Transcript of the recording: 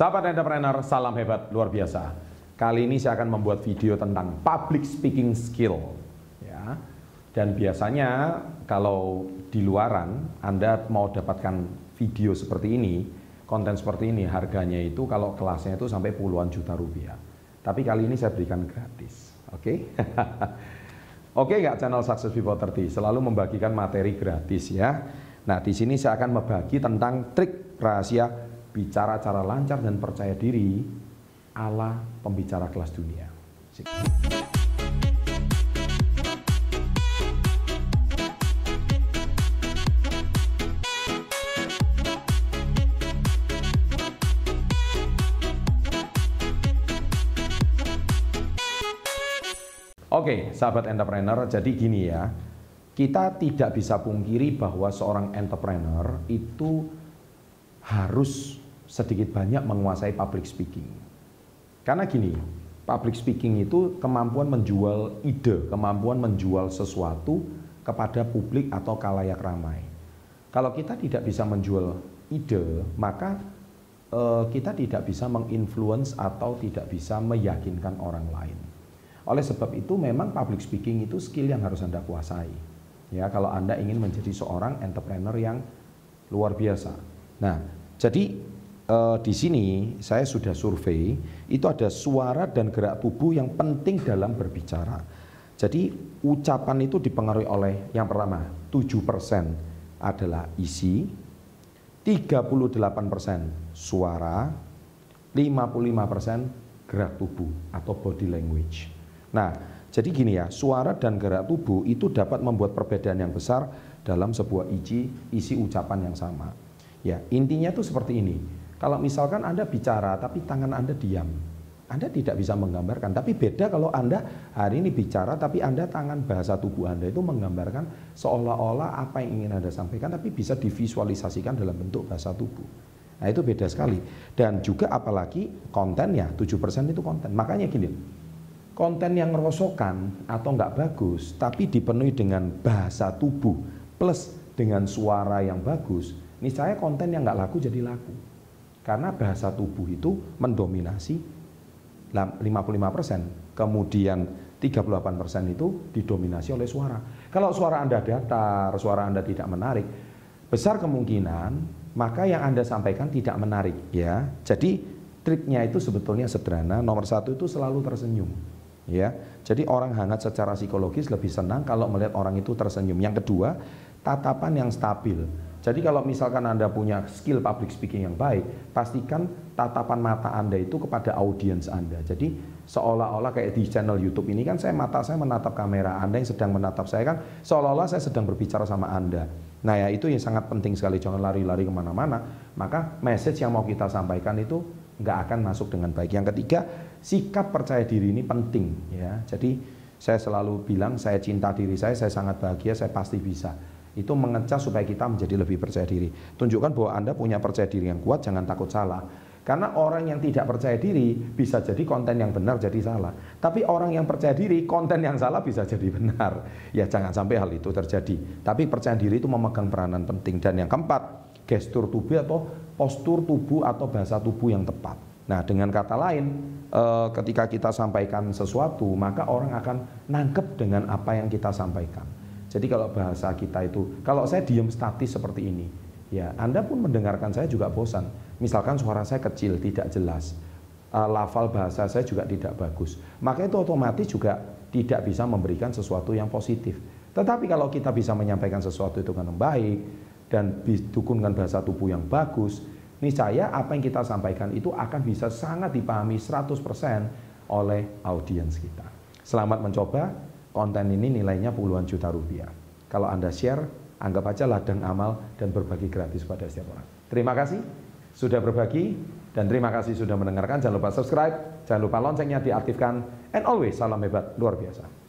Sahabat entrepreneur, salam hebat luar biasa. Kali ini saya akan membuat video tentang public speaking skill. Ya. Dan biasanya kalau di luaran Anda mau dapatkan video seperti ini, konten seperti ini harganya itu kalau kelasnya itu sampai puluhan juta rupiah. Tapi kali ini saya berikan gratis. Oke? Okay? Oke okay, nggak channel Success Before 30 selalu membagikan materi gratis ya. Nah di sini saya akan membagi tentang trik rahasia bicara cara lancar dan percaya diri ala pembicara kelas dunia. Oke, sahabat entrepreneur, jadi gini ya. Kita tidak bisa pungkiri bahwa seorang entrepreneur itu harus sedikit banyak menguasai public speaking. Karena gini, public speaking itu kemampuan menjual ide, kemampuan menjual sesuatu kepada publik atau kalayak ramai. Kalau kita tidak bisa menjual ide, maka eh, kita tidak bisa menginfluence atau tidak bisa meyakinkan orang lain. Oleh sebab itu memang public speaking itu skill yang harus Anda kuasai. Ya, kalau Anda ingin menjadi seorang entrepreneur yang luar biasa. Nah, jadi uh, di sini saya sudah survei itu ada suara dan gerak tubuh yang penting dalam berbicara. Jadi ucapan itu dipengaruhi oleh yang pertama 7% adalah isi, 38% suara, 55% gerak tubuh atau body language. Nah, jadi gini ya, suara dan gerak tubuh itu dapat membuat perbedaan yang besar dalam sebuah isi isi ucapan yang sama. Ya, intinya tuh seperti ini kalau misalkan Anda bicara tapi tangan Anda diam, Anda tidak bisa menggambarkan. Tapi beda kalau Anda hari ini bicara tapi Anda tangan bahasa tubuh Anda itu menggambarkan seolah-olah apa yang ingin Anda sampaikan tapi bisa divisualisasikan dalam bentuk bahasa tubuh. Nah itu beda sekali. Dan juga apalagi kontennya, 7% itu konten. Makanya gini, konten yang merosokkan atau nggak bagus tapi dipenuhi dengan bahasa tubuh plus dengan suara yang bagus, ini saya konten yang nggak laku jadi laku. Karena bahasa tubuh itu mendominasi 55%, kemudian 38% itu didominasi oleh suara. Kalau suara Anda datar, suara Anda tidak menarik, besar kemungkinan maka yang Anda sampaikan tidak menarik ya. Jadi triknya itu sebetulnya sederhana. Nomor satu itu selalu tersenyum. Ya, jadi orang hangat secara psikologis lebih senang kalau melihat orang itu tersenyum. Yang kedua, tatapan yang stabil. Jadi kalau misalkan Anda punya skill public speaking yang baik, pastikan tatapan mata Anda itu kepada audiens Anda. Jadi seolah-olah kayak di channel YouTube ini kan saya mata saya menatap kamera, Anda yang sedang menatap saya kan seolah-olah saya sedang berbicara sama Anda. Nah ya itu yang sangat penting sekali, jangan lari-lari ke mana-mana. Maka message yang mau kita sampaikan itu nggak akan masuk dengan baik. Yang ketiga, sikap percaya diri ini penting ya. Jadi saya selalu bilang saya cinta diri saya, saya sangat bahagia, saya pasti bisa itu mengecas supaya kita menjadi lebih percaya diri. Tunjukkan bahwa Anda punya percaya diri yang kuat, jangan takut salah. Karena orang yang tidak percaya diri bisa jadi konten yang benar jadi salah. Tapi orang yang percaya diri, konten yang salah bisa jadi benar. Ya jangan sampai hal itu terjadi. Tapi percaya diri itu memegang peranan penting. Dan yang keempat, gestur tubuh atau postur tubuh atau bahasa tubuh yang tepat. Nah dengan kata lain, eh, ketika kita sampaikan sesuatu, maka orang akan nangkep dengan apa yang kita sampaikan. Jadi kalau bahasa kita itu, kalau saya diam statis seperti ini, ya Anda pun mendengarkan saya juga bosan. Misalkan suara saya kecil, tidak jelas, uh, lafal bahasa saya juga tidak bagus, maka itu otomatis juga tidak bisa memberikan sesuatu yang positif. Tetapi kalau kita bisa menyampaikan sesuatu itu dengan baik dan didukung dengan bahasa tubuh yang bagus, niscaya apa yang kita sampaikan itu akan bisa sangat dipahami 100% oleh audiens kita. Selamat mencoba, konten ini nilainya puluhan juta rupiah. Kalau Anda share, anggap aja ladang amal dan berbagi gratis pada setiap orang. Terima kasih sudah berbagi dan terima kasih sudah mendengarkan. Jangan lupa subscribe, jangan lupa loncengnya diaktifkan. And always salam hebat luar biasa.